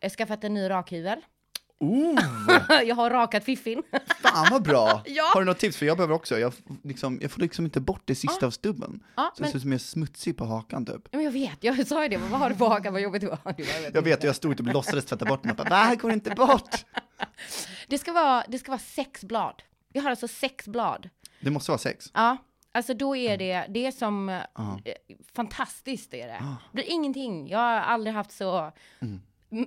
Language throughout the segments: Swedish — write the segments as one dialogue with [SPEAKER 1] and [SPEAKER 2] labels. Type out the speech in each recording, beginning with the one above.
[SPEAKER 1] Jag har skaffat en ny rakhyvel.
[SPEAKER 2] Oh,
[SPEAKER 1] jag har rakat fiffin.
[SPEAKER 2] fan vad bra!
[SPEAKER 1] Ja.
[SPEAKER 2] Har du något tips? För jag behöver också, jag, liksom, jag får liksom inte bort det sista av stubben.
[SPEAKER 1] Ja,
[SPEAKER 2] så
[SPEAKER 1] men-
[SPEAKER 2] det ser ut som jag är smutsig på hakan typ.
[SPEAKER 1] Men jag vet, jag sa ju det, vad har du på hakan, vad jobbigt. Du bara,
[SPEAKER 2] Jag vet, jag stod typ och låtsades tvätta bort den och bara, det här går inte bort!
[SPEAKER 1] Det ska, vara, det ska vara sex blad. Jag har alltså sex blad.
[SPEAKER 2] Det måste vara sex.
[SPEAKER 1] Ja, alltså då är det, det är som, eh,
[SPEAKER 2] Ja.
[SPEAKER 1] fantastiskt är det.
[SPEAKER 2] Ah.
[SPEAKER 1] Det blir ingenting. Jag har aldrig haft så
[SPEAKER 2] Mm.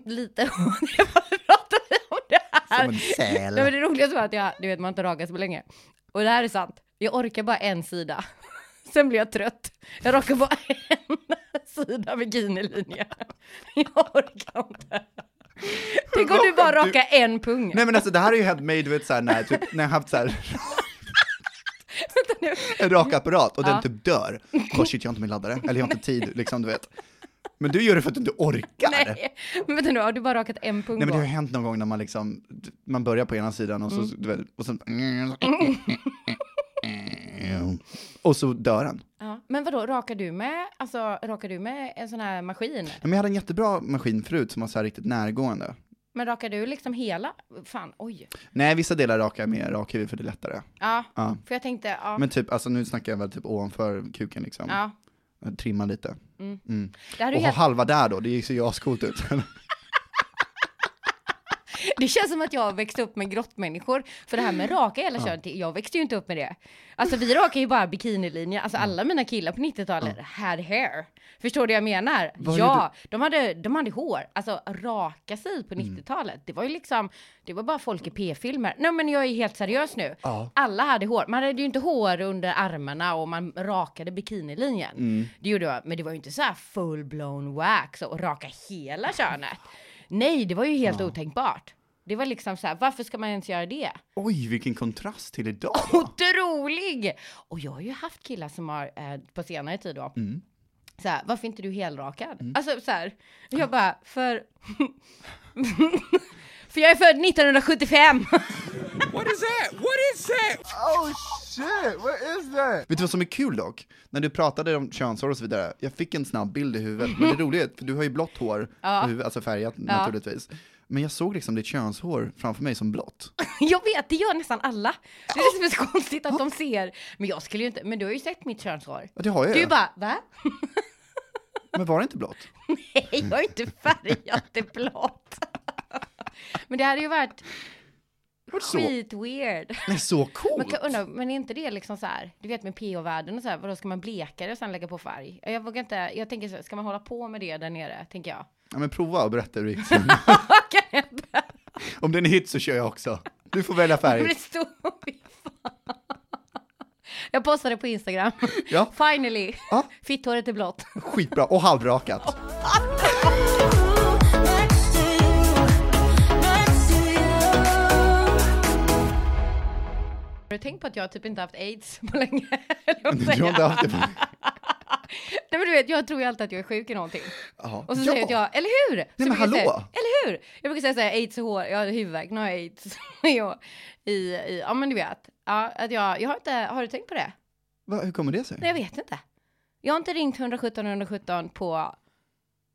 [SPEAKER 1] Lite pratar vi om det här.
[SPEAKER 2] Som en säl.
[SPEAKER 1] Nej, men det roligaste var att jag, du vet man har inte rakat så länge. Och det här är sant. Jag orkar bara en sida. Sen blir jag trött. Jag rakar bara en sida bikinilinje. Jag orkar inte. Tänk om du bara rakar en pung.
[SPEAKER 2] Nej men alltså det här har ju hänt mig, du vet såhär när, typ, när jag haft såhär en rakapparat och
[SPEAKER 1] Ja.
[SPEAKER 2] den typ dör. Bara shit jag har inte min laddare, eller jag har inte tid liksom du vet. Men du gör det för att du inte orkar.
[SPEAKER 1] Nej, men vänta nu, har du bara rakat en pung
[SPEAKER 2] Nej men det har hänt någon gång när man liksom, man börjar på ena sidan och så,
[SPEAKER 1] Mm.
[SPEAKER 2] du vet, och så och så dör den.
[SPEAKER 1] Ja. Men vadå, rakar du med, alltså rakar du med en sån här maskin?
[SPEAKER 2] Men jag hade en jättebra maskin förut som var så här riktigt närgående.
[SPEAKER 1] Men rakar du liksom hela? Fan, oj.
[SPEAKER 2] Nej, vissa delar rakar jag med rakhyvel för det är lättare.
[SPEAKER 1] Ja,
[SPEAKER 2] Ja.
[SPEAKER 1] för jag tänkte, ja.
[SPEAKER 2] Men typ, alltså nu snackar jag väl typ ovanför kuken liksom.
[SPEAKER 1] ja.
[SPEAKER 2] Trimma lite.
[SPEAKER 1] Mm.
[SPEAKER 2] Mm. Och ha halva där då, det ser ju ascoolt ut.
[SPEAKER 1] det känns som att jag har växt upp med grottmänniskor. För det här med raka hela könet, jag växte ju inte upp med det. Alltså vi rakar ju bara bikinilinjer. Alltså alla mina killar på 90-talet had hair. Förstår du vad jag menar?
[SPEAKER 2] Vad
[SPEAKER 1] ja, de hade, de hade hår. Alltså raka sig på
[SPEAKER 2] Mm.
[SPEAKER 1] 90-talet. Det var ju liksom, det var bara folk i p-filmer. Nej men jag är helt seriös nu.
[SPEAKER 2] Ja.
[SPEAKER 1] Alla hade hår. Man hade ju inte hår under armarna och man rakade bikinilinjen.
[SPEAKER 2] Mm.
[SPEAKER 1] Det gjorde jag, men det var ju inte så här full blown wax och raka hela könet. Nej, det var ju helt otänkbart. Det var liksom så här, varför ska man ens göra det?
[SPEAKER 2] Oj, vilken kontrast till idag då.
[SPEAKER 1] Otrolig! Och jag har ju haft killar som har eh, på senare tid då.
[SPEAKER 2] Mm.
[SPEAKER 1] Så här, varför inte du helrakad? Alltså så här, jag bara, för... för jag är född 1975!
[SPEAKER 3] What is that? What is that?
[SPEAKER 4] Oh shit, what is that?
[SPEAKER 2] Vet du vad som är kul dock? När du pratade om könshår och så vidare, jag fick en snabb bild i huvudet, men det roliga är, för du har ju blått hår
[SPEAKER 1] Ja.
[SPEAKER 2] på huvudet, alltså färgat naturligtvis. Men jag såg liksom ditt könshår framför mig som blått.
[SPEAKER 1] Jag vet, det gör nästan alla. Det är det som är så konstigt att de ser. Men jag skulle ju inte, men du har ju sett mitt könshår.
[SPEAKER 2] Ja, det har jag
[SPEAKER 1] Du bara, va?
[SPEAKER 2] Men var det inte blått?
[SPEAKER 1] Nej, jag har inte färgat det blått. Men det hade ju varit skit weird.
[SPEAKER 2] Nej, så
[SPEAKER 1] Man
[SPEAKER 2] coolt!
[SPEAKER 1] kan undra, men är inte det liksom så här, du vet med PH-världen och så här, vadå ska man bleka det och sen lägga på färg? Jag vågar inte, jag tänker så här, ska man hålla på med det där nere, tänker jag.
[SPEAKER 2] Ja, men prova och berätta hur det gick sen. Om det är hit så kör jag också. Du får välja
[SPEAKER 1] Men
[SPEAKER 2] färg.
[SPEAKER 1] det stod. Jag postade på Instagram.
[SPEAKER 2] Ja.
[SPEAKER 1] Finally,
[SPEAKER 2] Ja.
[SPEAKER 1] fitthåret är blått.
[SPEAKER 2] Skitbra, och halvrakat.
[SPEAKER 1] Har du tänkt på att jag typ inte haft aids på länge?
[SPEAKER 2] Du har inte haft det på...
[SPEAKER 1] Nej men du vet, jag tror ju alltid att jag är sjuk i någonting.
[SPEAKER 2] Ja.
[SPEAKER 1] Och så
[SPEAKER 2] ja.
[SPEAKER 1] säger jag att jag, eller hur? Så
[SPEAKER 2] men hallå?
[SPEAKER 1] Säga, eller hur? Jag brukar säga så här, aids och hår, jag har huvudvärk, nu har jag aids. jag, i, i, ja men du vet, ja, att jag, jag har inte, har du tänkt på det?
[SPEAKER 2] Va, hur kommer det sig?
[SPEAKER 1] Nej jag vet inte. Jag har inte ringt 117 117 på,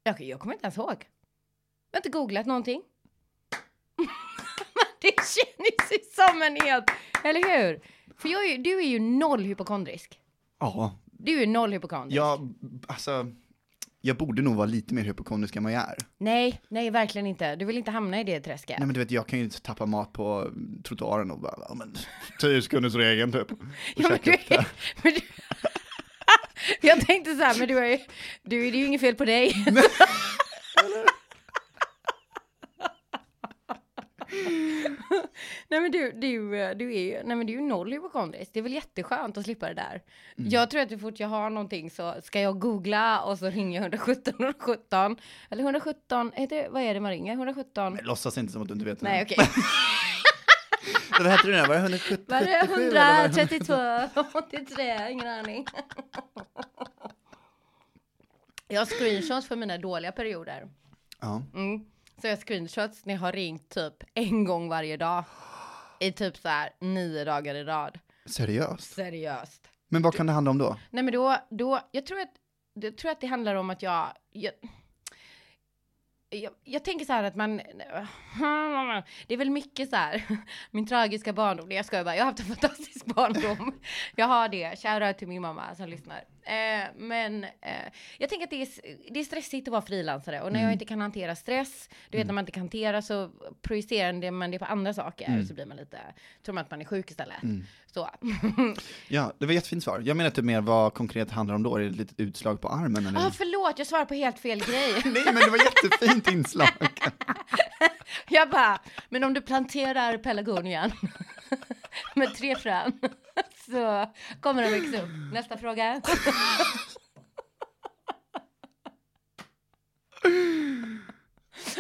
[SPEAKER 1] jag, jag kommer inte ens ihåg. Jag har inte googlat någonting. Det känns ju som en helt, eller hur? För jag är, du är ju noll hypokondrisk.
[SPEAKER 2] Ja,
[SPEAKER 1] Du är noll hypokondrisk.
[SPEAKER 2] jag, alltså, jag borde nog vara lite mer hypokondrisk än vad jag är.
[SPEAKER 1] Nej, nej verkligen inte. Du vill inte hamna i det träsket.
[SPEAKER 2] Nej men du vet, jag kan ju inte tappa mat på trottoaren och bara, ja men, tio sekunders regeln typ.
[SPEAKER 1] Ja, men du är, men du, jag tänkte så här, men du är ju, du, det är ju inget fel på dig. nej men du, du, du är ju, nej men du är ju noll hypokondrisk. Det är väl jätteskönt att slippa det där.
[SPEAKER 2] Mm.
[SPEAKER 1] Jag tror att så fort jag har någonting så ska jag googla och så ringer jag 117 117. Eller 117, heter, det- vad är det man ringer? 117?
[SPEAKER 2] Men låtsas inte som att du inte vet.
[SPEAKER 1] Nej okej.
[SPEAKER 2] Vad hette nu? Var det 177?
[SPEAKER 1] Var det
[SPEAKER 2] eller var det
[SPEAKER 1] 132, 83, ingen aning. Jag har screenshots för mina dåliga perioder.
[SPEAKER 2] Ja.
[SPEAKER 1] Mm. Så jag screenshots när jag har ringt typ en gång varje dag. I typ så här nio dagar i rad.
[SPEAKER 2] Seriöst?
[SPEAKER 1] Seriöst.
[SPEAKER 2] Men vad kan det handla om då?
[SPEAKER 1] Nej men då, då jag tror att, jag tror att det handlar om att jag, jag jag, jag tänker så här att man, det är väl mycket så här, min tragiska barndom, jag skojar bara, jag har haft en fantastisk barndom. Jag har det, shoutout till min mamma som lyssnar. Eh, men eh, jag tänker att det är, det är stressigt att vara frilansare och när jag inte kan hantera stress, du vet när man inte kan hantera så projicerar man det på andra saker så blir man lite, tror man att man är sjuk istället. Så.
[SPEAKER 2] Ja, det var jättefint svar. Jag menar det mer vad konkret handlar om då, är det ett litet utslag på armen eller?
[SPEAKER 1] Ah, förlåt, jag svarar på helt fel grej.
[SPEAKER 2] Nej men det var jättefint inslag.
[SPEAKER 1] Jag bara, men om du planterar pelargonian med tre frön så kommer de växa upp. Nästa fråga.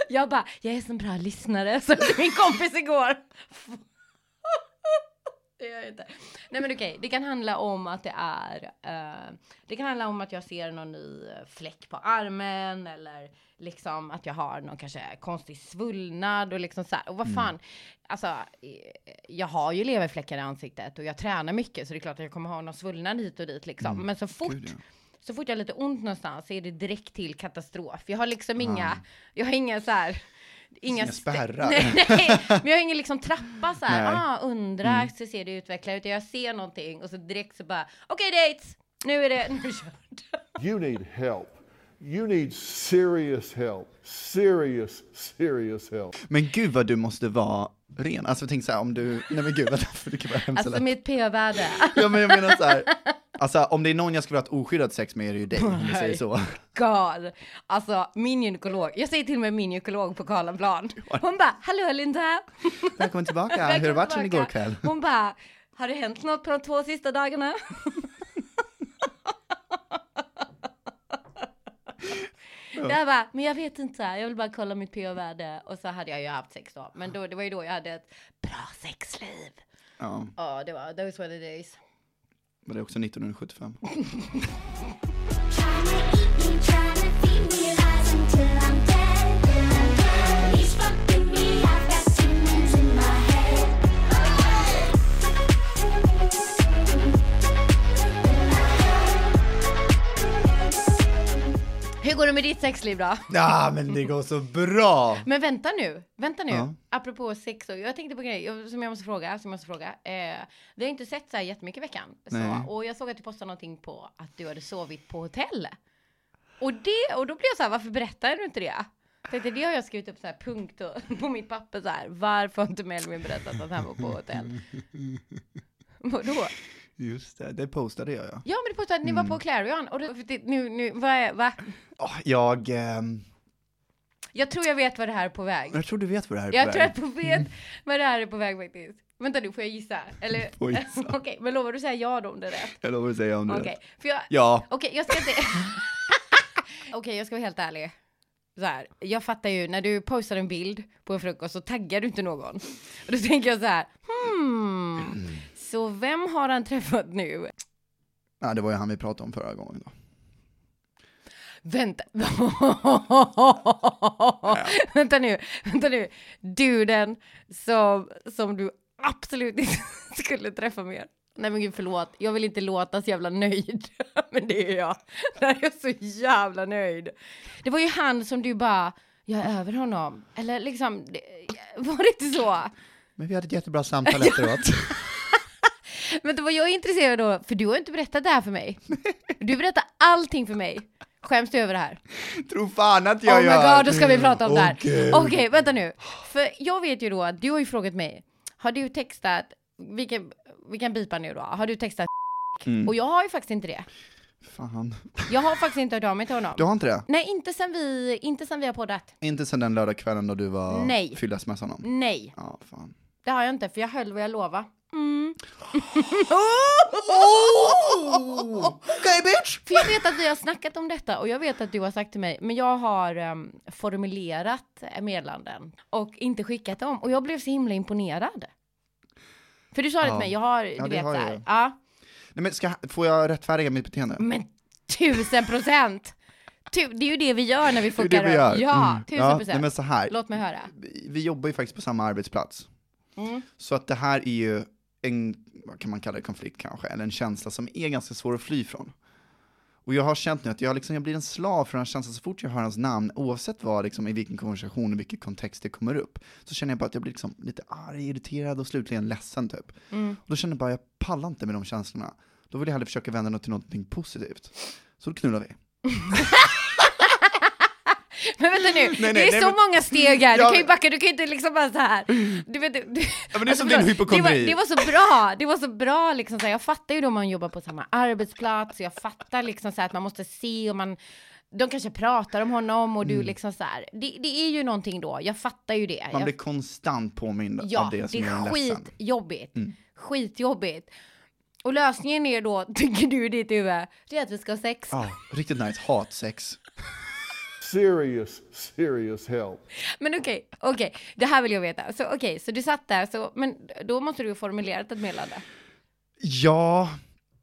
[SPEAKER 1] Jag bara, jag är en bra lyssnare, så min kompis igår. Det gör jag inte. Nej men okej, det kan handla om att det är, eh, det kan handla om att jag ser någon ny fläck på armen eller liksom att jag har någon kanske konstig svullnad och liksom så här. Och vad fan, alltså eh, jag har ju leverfläckar i ansiktet och jag tränar mycket så det är klart att jag kommer ha någon svullnad hit och dit liksom. Men så fort
[SPEAKER 2] Gud, ja.
[SPEAKER 1] så fort jag har lite ont någonstans så är det direkt till katastrof. Jag har liksom inga, jag har inga så här, inga,
[SPEAKER 2] spärrar.
[SPEAKER 1] Nej, nej, men jag har ingen liksom trappa så här, ah, undrar, så ser det utveckla ut, jag ser någonting och så direkt så bara, okej dates, nu är det, nu kört.
[SPEAKER 4] You need help. You need serious help. Serious, serious help.
[SPEAKER 2] Men gud vad du måste vara ren. Alltså tänk så här om du, nej men gud för det kan vara hemskt
[SPEAKER 1] Alltså
[SPEAKER 2] lätt.
[SPEAKER 1] mitt pH-värde.
[SPEAKER 2] Ja men jag menar så här. Alltså om det är någon jag skulle vilja ha ett oskyddat sex med är det ju dig, om du säger så.
[SPEAKER 1] God. Alltså min gynekolog, jag säger till och med min gynekolog på Karlaplan. Hon bara, hallå Linda.
[SPEAKER 2] Välkommen tillbaka, hur har det
[SPEAKER 1] Välkommen
[SPEAKER 2] varit sen igår kväll?
[SPEAKER 1] Hon bara, har det hänt något på de två sista dagarna? Jag bara, men jag vet inte, jag vill bara kolla mitt pH-värde. Och så hade jag ju haft sex då. Men då, det var ju då jag hade ett bra sexliv.
[SPEAKER 2] Ja,
[SPEAKER 1] Ja, det var, those were the days.
[SPEAKER 2] Men det är också 1975?
[SPEAKER 1] går det med ditt sexliv då?
[SPEAKER 2] Ja men det går så bra!
[SPEAKER 1] Men vänta nu, vänta nu.
[SPEAKER 2] Ja.
[SPEAKER 1] Apropå sex och jag tänkte på grejer som jag måste fråga, som jag måste fråga. Eh, vi har inte sett så här jättemycket i veckan. Så, och jag såg att du postade någonting på att du hade sovit på hotell. Och det, och då blev jag så här, varför berättar du inte det? Tänkte, det har jag skrivit upp så här punkt och, på mitt papper så här. Varför har inte Melvin berättat att han var på hotell? Vadå?
[SPEAKER 2] Just det, det postade jag ja.
[SPEAKER 1] Ja men du postade att ni var
[SPEAKER 2] Mm.
[SPEAKER 1] på Clarion och det- nu, nu, vad är, va?
[SPEAKER 2] Åh, jag, ehm,
[SPEAKER 1] Jag tror jag vet vad det här är på väg.
[SPEAKER 2] jag tror du vet vad det här är
[SPEAKER 1] Jag
[SPEAKER 2] på
[SPEAKER 1] tror
[SPEAKER 2] väg.
[SPEAKER 1] jag vet vad det här är på väg faktiskt. Vänta nu, får jag gissa? Eller?
[SPEAKER 2] Får gissa.
[SPEAKER 1] Okej, men lovar du säga ja då om det är rätt?
[SPEAKER 2] Jag lovar att säga om du
[SPEAKER 1] Okej,
[SPEAKER 2] vet.
[SPEAKER 1] för jag...
[SPEAKER 2] Ja,
[SPEAKER 1] Okej, jag ska inte... Okej, jag ska vara helt ärlig. Så här, jag fattar ju, när du postar en bild på en frukost så taggar du inte någon. Och då tänker jag så här, hmm, så vem har han träffat nu?
[SPEAKER 2] ja, det var ju han vi pratade om förra gången då.
[SPEAKER 1] Vänta. vänta nu, vänta nu. Duden som, som du absolut inte skulle träffa mer. Nej men gud förlåt, jag vill inte låta så jävla nöjd. men det är jag. Jag är så jävla nöjd. Det var ju han som du bara, jag är över honom. Eller liksom, det, var det inte så?
[SPEAKER 2] Men vi hade ett jättebra samtal efteråt.
[SPEAKER 1] Men var jag intresserad av, för du har inte berättat det här för mig. Du berättar allting för mig. Skäms du över det här?
[SPEAKER 2] Tro fan att jag
[SPEAKER 1] oh my
[SPEAKER 2] gör!
[SPEAKER 1] god, då ska vi prata om det här.
[SPEAKER 2] Okej.
[SPEAKER 1] Okej, vänta nu. För jag vet ju då att du har ju frågat mig, har du textat, vi kan, vi kan bipa nu då, har du textat
[SPEAKER 2] Mm.
[SPEAKER 1] Och jag har ju faktiskt inte det.
[SPEAKER 2] Fan.
[SPEAKER 1] Jag har faktiskt inte hört av mig till honom.
[SPEAKER 2] Du har inte det?
[SPEAKER 1] Nej, inte sen vi, inte sen vi har poddat.
[SPEAKER 2] Inte sen den lördagskvällen då du var
[SPEAKER 1] Nej.
[SPEAKER 2] fyllas med honom?
[SPEAKER 1] Nej,
[SPEAKER 2] Ja, fan.
[SPEAKER 1] Det har jag inte, för jag höll vad jag lovade. Mm.
[SPEAKER 2] Okej bitch!
[SPEAKER 1] För jag vet att vi har snackat om detta och jag vet att du har sagt till mig, men jag har ehm, formulerat meddelanden och inte skickat dem och jag blev så himla imponerad. För du sa det
[SPEAKER 2] Ja.
[SPEAKER 1] till mig, jag har, du
[SPEAKER 2] Ja,
[SPEAKER 1] vet
[SPEAKER 2] har
[SPEAKER 1] så
[SPEAKER 2] jag
[SPEAKER 1] här,
[SPEAKER 2] ju.
[SPEAKER 1] ja,
[SPEAKER 2] Nej men ska, får jag rättfärdiga mitt beteende?
[SPEAKER 1] men tusen procent! Tu, det är ju det vi gör när vi fuckar
[SPEAKER 2] det vi gör.
[SPEAKER 1] upp. Ja,
[SPEAKER 2] Mm.
[SPEAKER 1] tusen
[SPEAKER 2] ja,
[SPEAKER 1] procent.
[SPEAKER 2] nej, men så här.
[SPEAKER 1] Låt mig höra.
[SPEAKER 2] Vi, vi jobbar ju faktiskt på samma arbetsplats.
[SPEAKER 1] Mm.
[SPEAKER 2] Så att det här är ju en, vad kan man kalla det, konflikt kanske, eller en känsla som är ganska svår att fly från. Och jag har känt nu att jag, liksom, jag blir en slav för den här känslan så fort jag hör hans namn, oavsett vad, liksom, i vilken konversation, i vilken kontext det kommer upp, så känner jag bara att jag blir liksom lite arg, irriterad och slutligen ledsen typ. Och då känner jag bara, jag pallar inte med de känslorna. Då vill jag hellre försöka vända något till någonting positivt. Så då knullar vi.
[SPEAKER 1] Men vänta nu,
[SPEAKER 2] nej,
[SPEAKER 1] det är
[SPEAKER 2] nej,
[SPEAKER 1] så
[SPEAKER 2] men-
[SPEAKER 1] många steg här, du
[SPEAKER 2] Ja,
[SPEAKER 1] kan ju backa, du kan ju inte liksom bara så här. Du vet, du,
[SPEAKER 2] Ja, men det är som
[SPEAKER 1] förlåt,
[SPEAKER 2] din hypokondri.
[SPEAKER 1] Det var, det var så bra, det var så bra liksom så här, jag fattar ju då man jobbar på samma arbetsplats, jag fattar liksom så här att man måste se och man de kanske pratar om honom och du liksom så här, det, det är ju någonting då, jag fattar ju det.
[SPEAKER 2] Mm. Man
[SPEAKER 1] jag,
[SPEAKER 2] blir konstant påmind
[SPEAKER 1] ja,
[SPEAKER 2] av det som
[SPEAKER 1] det är
[SPEAKER 2] ledsen.
[SPEAKER 1] skitjobbigt.
[SPEAKER 2] Mm.
[SPEAKER 1] Skitjobbigt. Och lösningen är då, tycker du i ditt huvud, det är att vi ska ha sex.
[SPEAKER 2] Ja, riktigt nice. Hatsex.
[SPEAKER 4] Serious, serious help.
[SPEAKER 1] Men okej, okej, det här vill jag veta. Så okej, så du satt där, så, men då måste du ju formulerat ett meddelande.
[SPEAKER 2] Ja,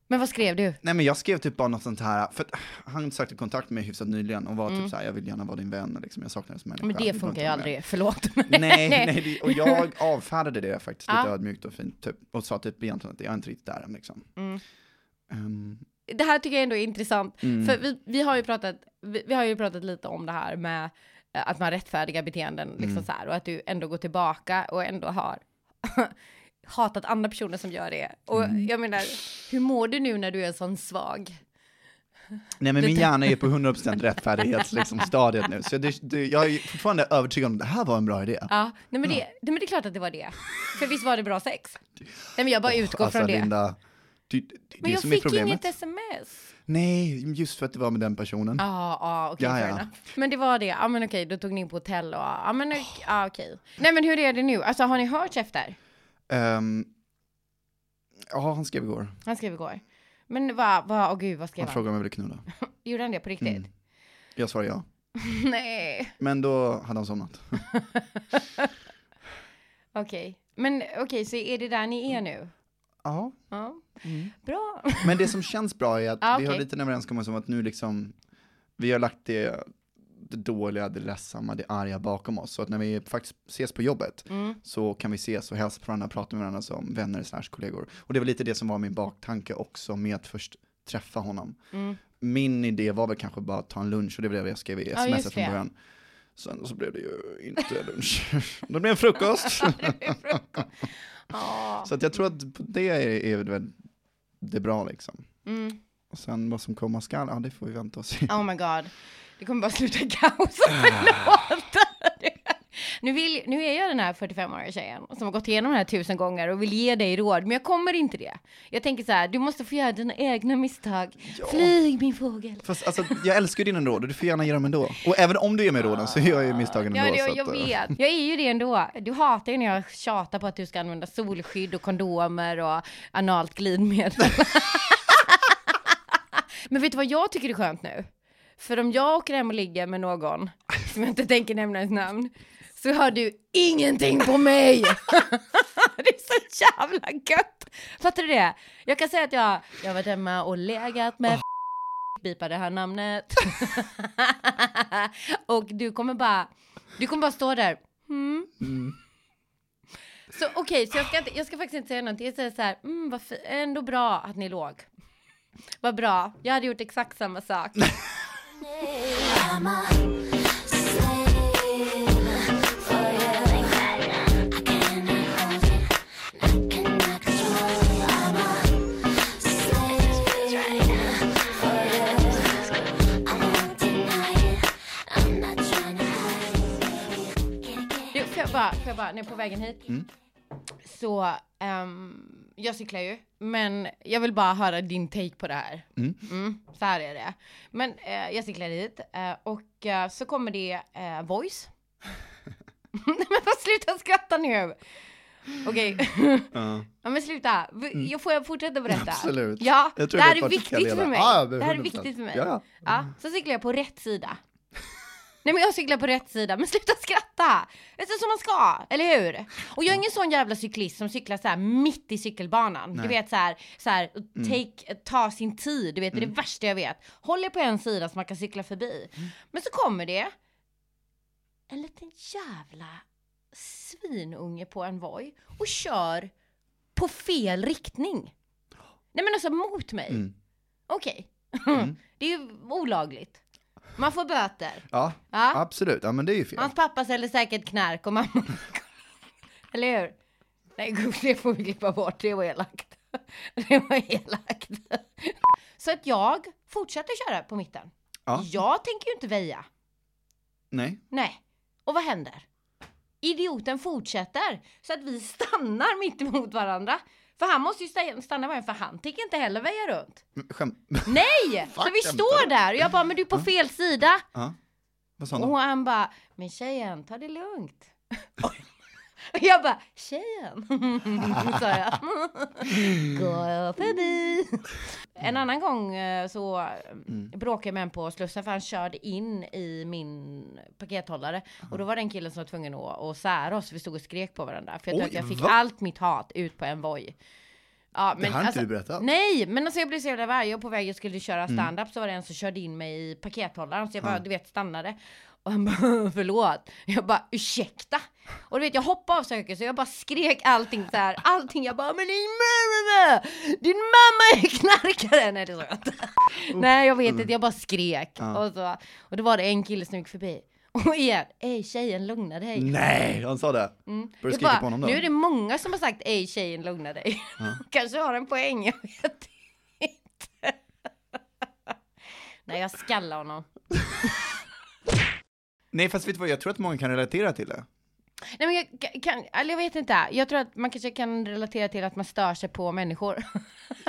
[SPEAKER 1] Men vad skrev du?
[SPEAKER 2] nej men jag skrev typ bara något sånt här, för att han sökte kontakt med mig hyfsat nyligen och var typ så här, jag vill gärna vara din vän, liksom, jag saknar dig som människa.
[SPEAKER 1] Mm. Men det funkar ju aldrig, förlåt.
[SPEAKER 2] Nej, nej, det, och jag avfärdade det faktiskt lite
[SPEAKER 1] Ja.
[SPEAKER 2] ödmjukt och fint, typ, och sa typ egentligen att jag är inte riktigt där än liksom.
[SPEAKER 1] Mm.
[SPEAKER 2] Ehm,
[SPEAKER 1] Det här tycker jag ändå är intressant,
[SPEAKER 2] Mm.
[SPEAKER 1] för vi, vi, har ju pratat, vi, vi har ju pratat lite om det här med eh, att man rättfärdigar beteenden, liksom
[SPEAKER 2] Mm.
[SPEAKER 1] så här, och att du ändå går tillbaka och ändå har hatat andra personer som gör det. Och
[SPEAKER 2] Mm.
[SPEAKER 1] jag menar, hur mår du nu när du är sån svag?
[SPEAKER 2] nej men min hjärna är på 100% rättfärdighets liksom, nu, så det, det, jag är fortfarande övertygad om att det här var en bra idé.
[SPEAKER 1] Ja, nej men, det, nej men det är klart att det var det. För visst var det bra sex? Nej men jag bara utgår
[SPEAKER 2] alltså
[SPEAKER 1] från det.
[SPEAKER 2] Linda, det, det,
[SPEAKER 1] men
[SPEAKER 2] är
[SPEAKER 1] jag
[SPEAKER 2] som är
[SPEAKER 1] fick
[SPEAKER 2] problemet.
[SPEAKER 1] inget sms.
[SPEAKER 2] Nej, just för att det var med den personen.
[SPEAKER 1] Ja, okej,
[SPEAKER 2] Ja,
[SPEAKER 1] fair
[SPEAKER 2] ja.
[SPEAKER 1] enough. Men det var det, ja men okej, då tog ni in på hotell och, ja men okej, ja, okej. Nej men hur är det nu? Alltså har ni hört efter?
[SPEAKER 2] Ehm, ja, han skrev igår.
[SPEAKER 1] Han skrev igår. Men vad, vad, åh gud, vad skrev
[SPEAKER 2] Han
[SPEAKER 1] han?
[SPEAKER 2] frågade om jag ville knulla.
[SPEAKER 1] Gjorde han det på riktigt?
[SPEAKER 2] Mm. Jag svarade ja.
[SPEAKER 1] Nej,
[SPEAKER 2] Men då hade han somnat.
[SPEAKER 1] okej. Men okej, så är det där ni är nu?
[SPEAKER 2] Ja.
[SPEAKER 1] Ja,
[SPEAKER 2] Mm.
[SPEAKER 1] bra.
[SPEAKER 2] Men det som känns bra är att
[SPEAKER 1] Ah,
[SPEAKER 2] vi har lite en överenskommelse om att nu liksom, vi har lagt det, det dåliga, det ledsamma, det arga bakom oss. Så att när vi faktiskt ses på jobbet
[SPEAKER 1] Mm.
[SPEAKER 2] så kan vi ses och hälsa på varandra, prata med varandra som vänner slash kollegor. Och det var lite det som var min baktanke också med att först träffa honom.
[SPEAKER 1] Mm.
[SPEAKER 2] Min idé var väl kanske bara att ta en lunch och det blev det jag skrev i
[SPEAKER 1] Ja,
[SPEAKER 2] sms
[SPEAKER 1] just
[SPEAKER 2] från
[SPEAKER 1] det.
[SPEAKER 2] Sen så blev det ju inte lunch. det blev en frukost. Så att jag tror att det är, är det det är bra liksom.
[SPEAKER 1] Mm.
[SPEAKER 2] Och sen vad som komma skall, ja det får vi vänta och se.
[SPEAKER 1] Oh my god. Det kommer bara sluta i kaos. Förlåt. Nu, vill, nu är jag den här 45-åriga tjejen som har gått igenom det här tusen gånger och vill ge dig råd, men jag kommer inte det. Jag tänker så här, du måste få göra dina egna misstag. Flyg min fågel.
[SPEAKER 2] Fast alltså, jag älskar dina råd och du får gärna ge dem ändå. Och även om du ger mig råden så gör jag ju misstagen
[SPEAKER 1] Ja,
[SPEAKER 2] ändå.
[SPEAKER 1] det,
[SPEAKER 2] så
[SPEAKER 1] jag
[SPEAKER 2] att, eh,
[SPEAKER 1] vet. Jag är ju det ändå. Du hatar ju när jag tjatar på att du ska använda solskydd och kondomer och analt glidmedel. Men vet du vad jag tycker är skönt nu? För om jag åker hem och ligger med någon, som jag inte tänker nämna ens namn, så har du ingenting på mig! det är så jävla gött! Fattar du det? Jag kan säga att jag, jag har varit hemma och legat med bipa det här namnet. och du kommer bara, du kommer bara stå där. Mm. Så okej, så jag ska, inte, jag ska faktiskt inte säga någonting. Jag säger så här, mm, vad ändå bra att ni låg. Vad bra, jag hade gjort exakt samma sak. Bara, får jag bara, när är på vägen hit.
[SPEAKER 2] Mm.
[SPEAKER 1] Så, ehm, jag cyklar ju, men jag vill bara höra din take på det här.
[SPEAKER 2] Mm.
[SPEAKER 1] så här är det. Men eh, jag cyklar hit eh, och eh, så kommer det voice. Men sluta skratta nu! Okej,
[SPEAKER 2] Ja.
[SPEAKER 1] ja men sluta. V- Jag får jag fortsätta berätta?
[SPEAKER 2] Mm. Absolut.
[SPEAKER 1] Ja,
[SPEAKER 2] Jag tror
[SPEAKER 1] det här är viktigt för mig. Det här är
[SPEAKER 2] 100%.
[SPEAKER 1] viktigt för mig.
[SPEAKER 2] Ja,
[SPEAKER 1] så cyklar jag på rätt sida. Nej men jag cyklar på rätt sida, men sluta skratta! Det är som man ska, eller hur? Och jag är ingen sån jävla cyklist som cyklar så här mitt i cykelbanan. Du
[SPEAKER 2] Nej.
[SPEAKER 1] vet så här, så här take, ta sin tid, du vet, det är det värsta jag vet. Håll er på en sida så man kan cykla förbi. Men så kommer det en liten jävla svinunge på en Voi och kör på fel riktning. Nej men alltså mot mig.
[SPEAKER 2] Mm.
[SPEAKER 1] Okej, Det är ju olagligt. Man får böter.
[SPEAKER 2] Ja,
[SPEAKER 1] Ja.
[SPEAKER 2] absolut. Ja, men det är ju fel.
[SPEAKER 1] Hans pappa säljer säkert knark och mamma... Eller hur? Nej gud, det får vi klippa bort. Det var elakt. Det var elakt. Så att jag fortsätter köra på mitten.
[SPEAKER 2] Ja.
[SPEAKER 1] Jag tänker ju inte väja.
[SPEAKER 2] Nej.
[SPEAKER 1] Nej. Och vad händer? Idioten fortsätter så att vi stannar mitt emot varandra. För han måste ju sta- stanna varje för han tänker inte heller väja runt.
[SPEAKER 2] Skäm...
[SPEAKER 1] Nej! så vi står där och jag bara, men du är på fel sida.
[SPEAKER 2] han
[SPEAKER 1] Och han bara, men tjejen, ta det lugnt. Och jag bara, tjejen, sa jag. Gå förbi. En annan gång eh, så mm. bråkade jag med en på Slussen för han körde in i min pakethållare. Och då var det en kille som var tvungen att, att sära oss. Vi stod och skrek på varandra. För jag
[SPEAKER 2] Oj,
[SPEAKER 1] att jag fick
[SPEAKER 2] va?
[SPEAKER 1] allt mitt hat ut på en Voi. Ja,
[SPEAKER 2] Det här har inte du berättat.
[SPEAKER 1] Nej, men alltså jag blev så jävla arg. Jag på väg, jag skulle köra
[SPEAKER 2] Mm.
[SPEAKER 1] stand-up så var det en som körde in mig i pakethållaren så jag bara, du vet, stannade. Och han bara, förlåt. Jag bara, ursäkta. Och du vet, jag hoppade av söket så jag bara skrek allting så här. Allting, jag bara, men din mamma, din mamma är knarkare. Nej, det sa jag inte. Nej, jag vet inte, jag bara skrek.
[SPEAKER 2] Ja.
[SPEAKER 1] Och, så, och då var det en kille som gick förbi. Och igen, ej tjejen lugna dig.
[SPEAKER 2] Nej, han sa det.
[SPEAKER 1] Mm. Jag bara,
[SPEAKER 2] på honom då?
[SPEAKER 1] Nu är det många som har sagt ej tjejen lugna dig. Kanske har en poäng, jag vet inte. Nej jag skallar honom.
[SPEAKER 2] Nej, fast vet du vad, jag tror att många kan relatera till det.
[SPEAKER 1] Nej men jag kan, eller jag vet inte. Jag tror att man kanske kan relatera till att man stör sig på människor.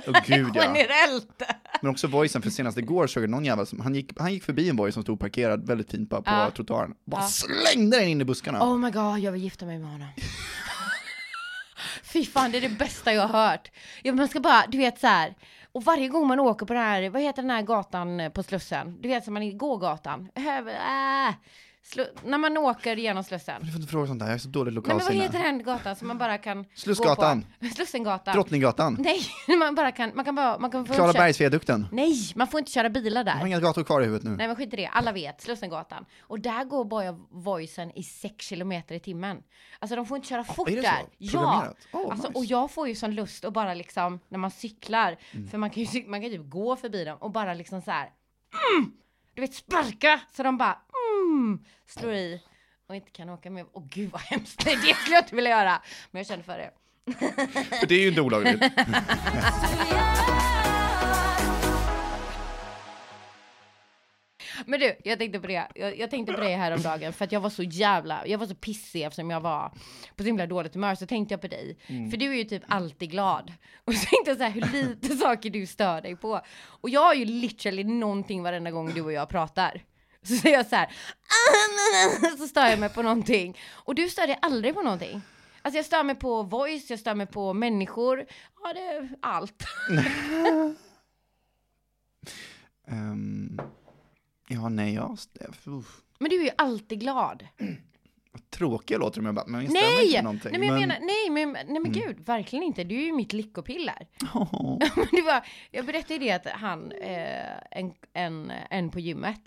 [SPEAKER 2] Åh gud ja.
[SPEAKER 1] Generellt.
[SPEAKER 2] Men också voicen, för senast igår såg jag någon jävel som, han gick, han gick förbi en voice som stod parkerad väldigt fint bara på
[SPEAKER 1] Ja.
[SPEAKER 2] trottoaren. Bara
[SPEAKER 1] Ja.
[SPEAKER 2] slängde den in i buskarna.
[SPEAKER 1] Oh my god, jag vill gifta mig med honom. Fy fan, det är det bästa jag har hört. Ja, man ska bara, du vet så här. Och varje gång man åker på den här, vad heter den här gatan på Slussen? Du vet som man är gågatan. Äh, slu, när man åker genom Slussen.
[SPEAKER 2] Du får inte fråga sånt där, jag är så dålig
[SPEAKER 1] Nej men vad
[SPEAKER 2] lokalsinne.
[SPEAKER 1] heter den gatan som man bara kan
[SPEAKER 2] Slussgatan.
[SPEAKER 1] gå på? Slussengatan.
[SPEAKER 2] Drottninggatan.
[SPEAKER 1] Nej, man bara kan, man kan bara, man kan få.
[SPEAKER 2] Klarabergsviadukten.
[SPEAKER 1] Nej, man får inte köra bilar
[SPEAKER 2] Jag har
[SPEAKER 1] där.
[SPEAKER 2] inga gator kvar i huvudet nu.
[SPEAKER 1] Nej men skit i det, alla vet, Slussengatan. Och där går bara voicen i 6 kilometer i timmen. Alltså de får inte köra fort
[SPEAKER 2] är det så?
[SPEAKER 1] där. Ja!
[SPEAKER 2] Oh,
[SPEAKER 1] alltså,
[SPEAKER 2] nice. Mm.
[SPEAKER 1] Och jag får ju sån lust att bara liksom, när man cyklar, för man kan ju man kan typ gå förbi dem och bara liksom så här. Mm, du vet sparka så de bara mm, slår i och inte kan åka med. Åh gud vad hemskt, Nej, det skulle jag inte vilja göra. Men jag känner för det.
[SPEAKER 2] För det är ju inte olagligt.
[SPEAKER 1] Men du, jag tänkte på det. Jag, jag tänkte på det här om dagen för att jag var så jävla, jag var så pissig eftersom jag var på så himla dåligt humör så tänkte jag på dig. För du är ju typ alltid glad. Och så tänkte jag så här hur lite saker du stör dig på. Och jag har ju literally någonting varenda gång du och jag pratar. Så säger jag så här, så stör jag mig på någonting. Och du stör dig aldrig på någonting. Alltså jag stör mig på voice, jag stör mig på människor, ja det är allt.
[SPEAKER 2] Ehm, ja, nej, jag... Uff.
[SPEAKER 1] Men du är ju alltid glad.
[SPEAKER 2] Tråkiga låter de, jag bara, men jag inte
[SPEAKER 1] Nej!
[SPEAKER 2] med någonting.
[SPEAKER 1] Nej men jag menar, nej men, nej men gud, verkligen inte. Du är ju mitt lyckopiller. Men det var, jag berättade ju det att han, eh, en, en, en på gymmet,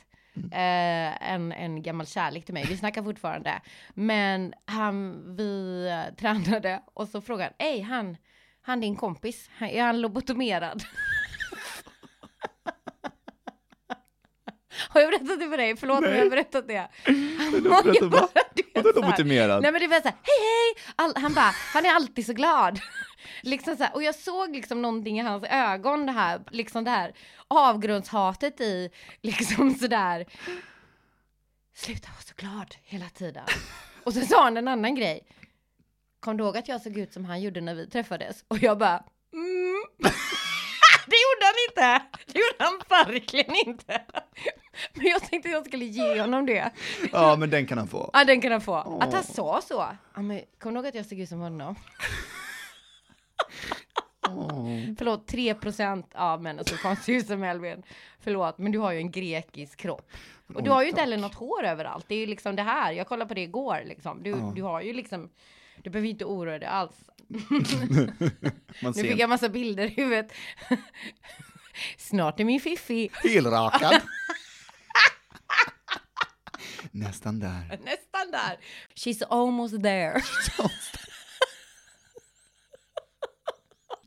[SPEAKER 1] eh, en, en gammal kärlek till mig, vi snackar fortfarande, men han, vi eh, tränade och så frågade han, ej han, han din kompis, han, är han lobotomerad? Har jag berättat det för dig? Förlåt om jag har berättat det. Han var ju bara, du vet,
[SPEAKER 2] Vadå
[SPEAKER 1] så här-
[SPEAKER 2] lobotomerad?
[SPEAKER 1] Nej men det var så här, hej hej! All, han bara, han är alltid så glad. Liksom så här, och jag såg liksom någonting i hans ögon, det här, liksom det här avgrundshatet i, liksom sådär. Sluta vara så glad hela tiden. Och så sa han en annan grej. Kom du ihåg att jag såg ut som han gjorde när vi träffades? Och jag bara, mm. Det gjorde han inte! Det gjorde han verkligen inte! Men jag tänkte att jag skulle ge honom det.
[SPEAKER 2] Ja, men den kan han få.
[SPEAKER 1] Ja, den kan han få. Att han sa så. Ja, men kom ihåg att jag såg ut som honom? Förlåt, 3% av männen som ut som Elvin. Förlåt, men du har ju en grekisk kropp. Och du har ju inte heller något hår överallt. Det är ju liksom det här. Jag kollade på det igår liksom. Du,
[SPEAKER 2] Ja.
[SPEAKER 1] du har ju liksom, du behöver inte oroa dig alls. Nu fick jag massa bilder i huvudet. Snart är min fiffi.
[SPEAKER 2] helrakad. Nästan där.
[SPEAKER 1] Nästan där. She's almost there.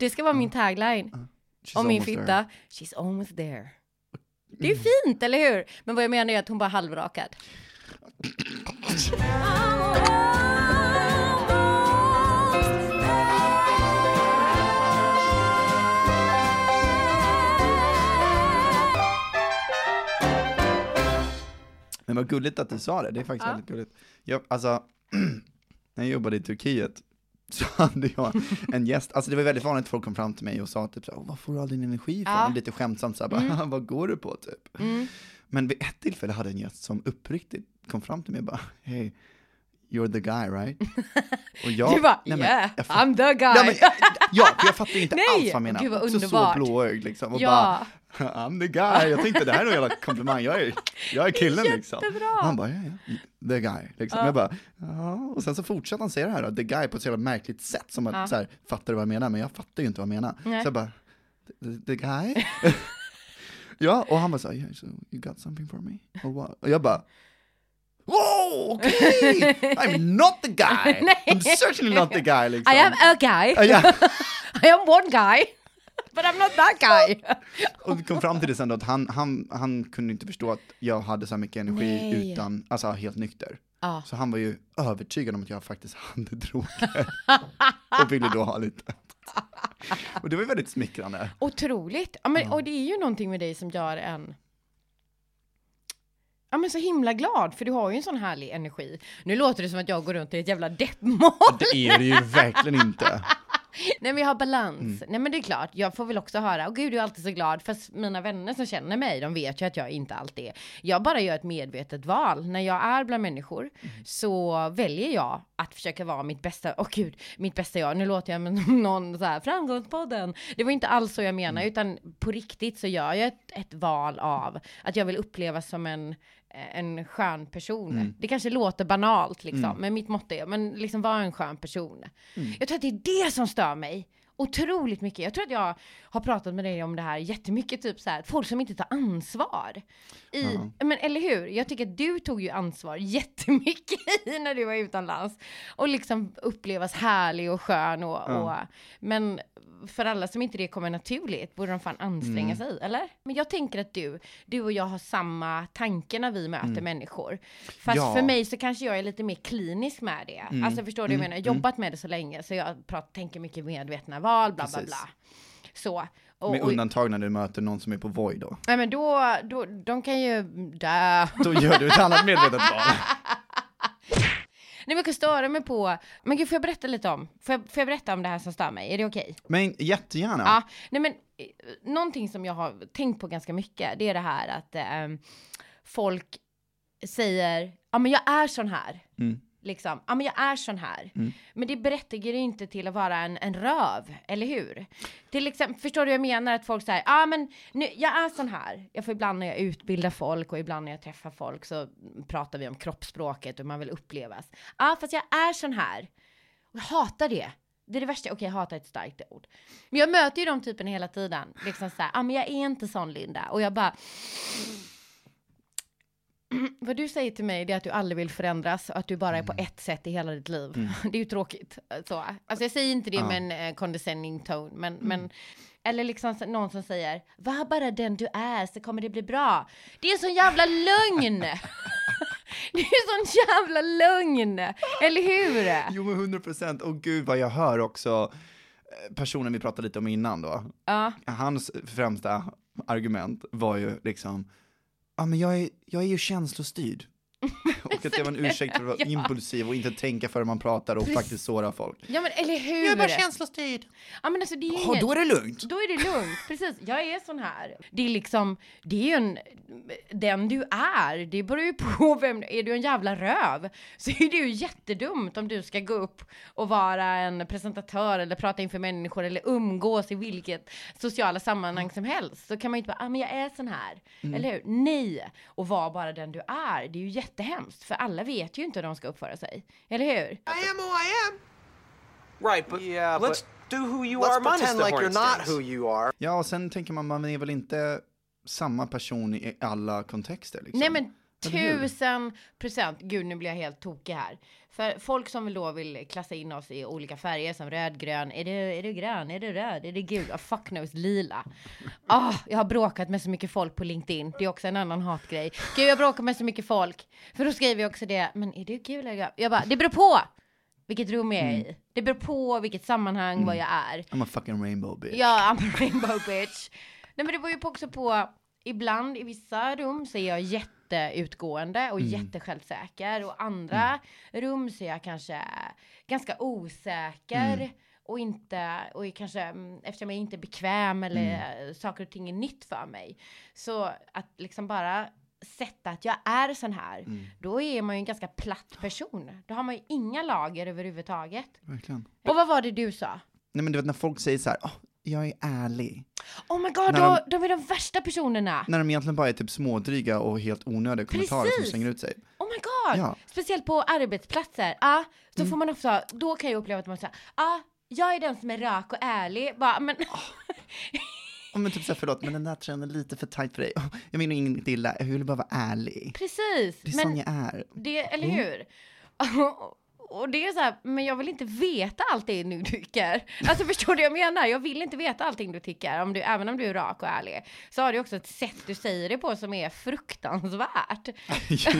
[SPEAKER 1] Det ska vara min tagline.
[SPEAKER 2] She's
[SPEAKER 1] Om min
[SPEAKER 2] almost there.
[SPEAKER 1] fitta. She's almost there. Det är ju fint, eller hur? Men vad jag menar är att hon bara halvrakad.
[SPEAKER 2] Men vad gulligt att du sa det, det är faktiskt
[SPEAKER 1] Ja.
[SPEAKER 2] väldigt gulligt. Jag, alltså, när jag jobbade i Turkiet så hade jag en gäst, alltså det var väldigt vanligt att folk kom fram till mig och sa typ så här, var får du all din energi ifrån?
[SPEAKER 1] Ja.
[SPEAKER 2] Lite skämtsamt så här, bara, vad går du på typ? Men vid ett tillfälle hade jag en gäst som uppriktigt kom fram till mig och bara, hey, you're the guy right? Och jag,
[SPEAKER 1] Du bara,
[SPEAKER 2] nej, men
[SPEAKER 1] yeah,
[SPEAKER 2] jag fatt-
[SPEAKER 1] I'm the guy.
[SPEAKER 2] Ja, men, ja, jag fattade inte
[SPEAKER 1] Nej,
[SPEAKER 2] alls vad han menade.
[SPEAKER 1] gud, vad
[SPEAKER 2] Också
[SPEAKER 1] underbart.
[SPEAKER 2] så blåögd liksom. Och
[SPEAKER 1] Ja.
[SPEAKER 2] bara, I'm the guy. Jag tänkte det här är en jävla komplimang, jag är, jag är killen liksom.
[SPEAKER 1] Jättebra.
[SPEAKER 2] Och han bara, ja, ja, the guy. Liksom. Jag bara, ja. Och sen så fortsatte han säga det här, då, the guy, på ett så jävla märkligt sätt. Som att,
[SPEAKER 1] Ja.
[SPEAKER 2] så här, fattar du vad jag menar? Men jag fattar ju inte vad han menar.
[SPEAKER 1] Nej.
[SPEAKER 2] Så jag bara, the, the guy? ja, och han bara så här, yeah, so you got something for me? Or what? Och jag bara, Wow, okay! I'm not the guy! I'm certainly not the guy liksom.
[SPEAKER 1] I am a guy.
[SPEAKER 2] Ja, ja.
[SPEAKER 1] I am one guy. But I'm not that guy.
[SPEAKER 2] Och vi kom fram till det sen då att han, han, han kunde inte förstå att jag hade så här mycket energi
[SPEAKER 1] Nej.
[SPEAKER 2] utan, alltså helt nykter.
[SPEAKER 1] Ja.
[SPEAKER 2] Så han var ju övertygad om att jag faktiskt hade droger. och ville då ha lite. Och det var ju väldigt smickrande.
[SPEAKER 1] Otroligt. Ja, men, Och det är ju någonting med dig som gör en Ja men så himla glad, för du har ju en sån härlig energi. Nu låter det som att jag går runt i ett jävla deppmål.
[SPEAKER 2] Det är det ju verkligen inte.
[SPEAKER 1] Nej men jag har balans.
[SPEAKER 2] Mm.
[SPEAKER 1] Nej men det är klart, jag får väl också höra, åh gud du är alltid så glad. Fast mina vänner som känner mig, de vet ju att jag inte alltid är. Jag bara gör ett medvetet val. När jag är bland människor
[SPEAKER 2] Mm.
[SPEAKER 1] så väljer jag att försöka vara mitt bästa, åh gud, mitt bästa jag. Nu låter jag som någon så här, framgångspodden. Det var inte alls så jag menar,
[SPEAKER 2] Mm.
[SPEAKER 1] utan på riktigt så gör jag ett, ett val av att jag vill upplevas som en en skön person.
[SPEAKER 2] Mm.
[SPEAKER 1] Det kanske låter banalt liksom, men mitt motto är, men liksom vara en skön person.
[SPEAKER 2] Mm.
[SPEAKER 1] Jag tror att det är det som stör mig otroligt mycket. Jag tror att jag har pratat med dig om det här jättemycket, typ så här, folk som inte tar ansvar. I, men eller hur? Jag tycker att du tog ju ansvar jättemycket i när du var utomlands. Och liksom upplevas härlig och skön och, och men för alla som inte det kommer naturligt borde de fan anstränga sig, eller? Men jag tänker att du, du och jag har samma tanke när vi möter människor. Fast
[SPEAKER 2] Ja.
[SPEAKER 1] för mig så kanske jag är lite mer klinisk med det. Alltså förstår du jag menar? Jag har jobbat med det så länge så jag pratar, tänker mycket medvetna val, bla bla
[SPEAKER 2] Precis.
[SPEAKER 1] bla. Så. Och,
[SPEAKER 2] Med undantag när du möter någon som är på Voi då.
[SPEAKER 1] nej men då, då, de kan ju, där.
[SPEAKER 2] Då gör du ett annat medvetet val.
[SPEAKER 1] Men jag kan störa mig på, men gud får jag berätta lite om, får jag, får jag berätta om det här som stör mig? Är det okej?
[SPEAKER 2] Men jättegärna.
[SPEAKER 1] Ja, nej men eh, någonting som jag har tänkt på ganska mycket, det är det här att eh, folk säger, ja men jag är sån här.
[SPEAKER 2] Mm.
[SPEAKER 1] Liksom, ja men jag är sån här. Men det berättigar ju inte till att vara en, en röv, eller hur? Till exempel, förstår du jag menar? Att folk säger, ja men nu, jag är sån här. Jag får ibland när jag utbildar folk och ibland när jag träffar folk så pratar vi om kroppsspråket och man vill upplevas. Ja fast jag är sån här. Och jag hatar det. Det är det värsta, okej jag hatar ett starkt ord. Men jag möter ju de typerna hela tiden. Liksom såhär, ja men jag är inte sån Linda. Och jag bara... Vad du säger till mig det är att du aldrig vill förändras och att du bara är på ett sätt i hela ditt liv. Det är ju tråkigt. Så. Alltså jag säger inte det med en eh, condescending tone, men, men eller liksom någon som säger, var bara den du är så kommer det bli bra. Det är en sån jävla lögn! det är en sån jävla lögn! Eller hur?
[SPEAKER 2] Jo men 100 procent, och gud vad jag hör också eh, personen vi pratade lite om innan då.
[SPEAKER 1] Ja.
[SPEAKER 2] Hans främsta argument var ju liksom, ja men jag är, jag är ju känslostyrd. och att det var en ursäkt för att vara impulsiv och inte tänka före man pratar och faktiskt såra folk.
[SPEAKER 1] Ja men eller hur?
[SPEAKER 2] känslostyrd.
[SPEAKER 1] Ja men alltså det är
[SPEAKER 2] Ja,
[SPEAKER 1] inget...
[SPEAKER 2] då är det lugnt.
[SPEAKER 1] Då är det lugnt, precis. Jag är sån här. Det är liksom, det är ju en, den du är. Det beror ju på vem, är du en jävla röv så är det ju jättedumt om du ska gå upp och vara en presentatör eller prata inför människor eller umgås i vilket sociala sammanhang som helst. Så kan man ju inte bara, ah, men jag är sån här. Eller hur? Nej! Och var bara den du är. Det är ju jättehemskt, för alla vet ju inte hur de ska uppföra sig. Eller hur?
[SPEAKER 5] I am who I am.
[SPEAKER 6] Right, but
[SPEAKER 5] Yeah,
[SPEAKER 6] let's
[SPEAKER 5] but
[SPEAKER 6] do who you
[SPEAKER 5] Let's
[SPEAKER 6] are minus
[SPEAKER 5] pretend
[SPEAKER 6] the
[SPEAKER 5] like you're not who you are.
[SPEAKER 2] Ja, och sen tänker man, man är väl inte samma person i alla kontexter liksom.
[SPEAKER 1] Nej men? Tusen procent. Gud, nu blir jag helt tokig här. För folk som då vill klassa in oss i olika färger som röd, grön. Är det, är det grön? Är det röd? Är det gul? Oh, fuck knows, lila. Ah, jag har bråkat med så mycket folk på LinkedIn. Det är också en annan hatgrej. Gud, jag bråkar med så mycket folk. För då skriver jag också det. Men är det gul eller grön? Jag bara, det beror på vilket rum jag är
[SPEAKER 2] Mm.
[SPEAKER 1] i. Det beror på vilket sammanhang, vad jag är.
[SPEAKER 2] I'm a fucking rainbow bitch.
[SPEAKER 1] Ja, I'm a rainbow bitch. Nej men det var ju också på, ibland i vissa rum så är jag jätteutgående och
[SPEAKER 2] Mm.
[SPEAKER 1] jättesjälvsäker och andra rum så är jag kanske ganska osäker
[SPEAKER 2] Mm.
[SPEAKER 1] och inte, och kanske, mm, eftersom jag inte är bekväm eller
[SPEAKER 2] Mm.
[SPEAKER 1] saker och ting är nytt för mig. Så att liksom bara sätta att jag är sån här,
[SPEAKER 2] Mm.
[SPEAKER 1] då är man ju en ganska platt person. Då har man ju inga lager överhuvudtaget.
[SPEAKER 2] Verkligen.
[SPEAKER 1] Och vad var det du sa?
[SPEAKER 2] Nej men du vet när folk säger så här, "Åh, jag är ärlig.
[SPEAKER 1] Oh my god,
[SPEAKER 2] När
[SPEAKER 1] de,
[SPEAKER 2] de-
[SPEAKER 1] de är de värsta personerna!
[SPEAKER 2] När de egentligen bara är typ smådryga och helt onödiga kommentarer som
[SPEAKER 1] Precis.
[SPEAKER 2] slänger ut sig.
[SPEAKER 1] Oh my god!
[SPEAKER 2] Ja. Mm.
[SPEAKER 1] Speciellt på arbetsplatser. Ja, så får man ofta, då kan jag uppleva att man säger, ja, jag är den som är rak och ärlig. Bara, men
[SPEAKER 2] Oh, men typ såhär, förlåt, men den där trenden är lite för tight för dig. Oh, jag menar inget illa, jag vill bara vara ärlig.
[SPEAKER 1] precis.
[SPEAKER 2] Det är sån
[SPEAKER 1] Men
[SPEAKER 2] jag är.
[SPEAKER 1] det, eller
[SPEAKER 2] Mm.
[SPEAKER 1] Och det är så här, men jag vill inte veta allting du tycker. Alltså förstår du vad jag menar? Jag vill inte veta allting du tycker, om du, även om du är rak och ärlig. Så har du också ett sätt du säger det på som är fruktansvärt.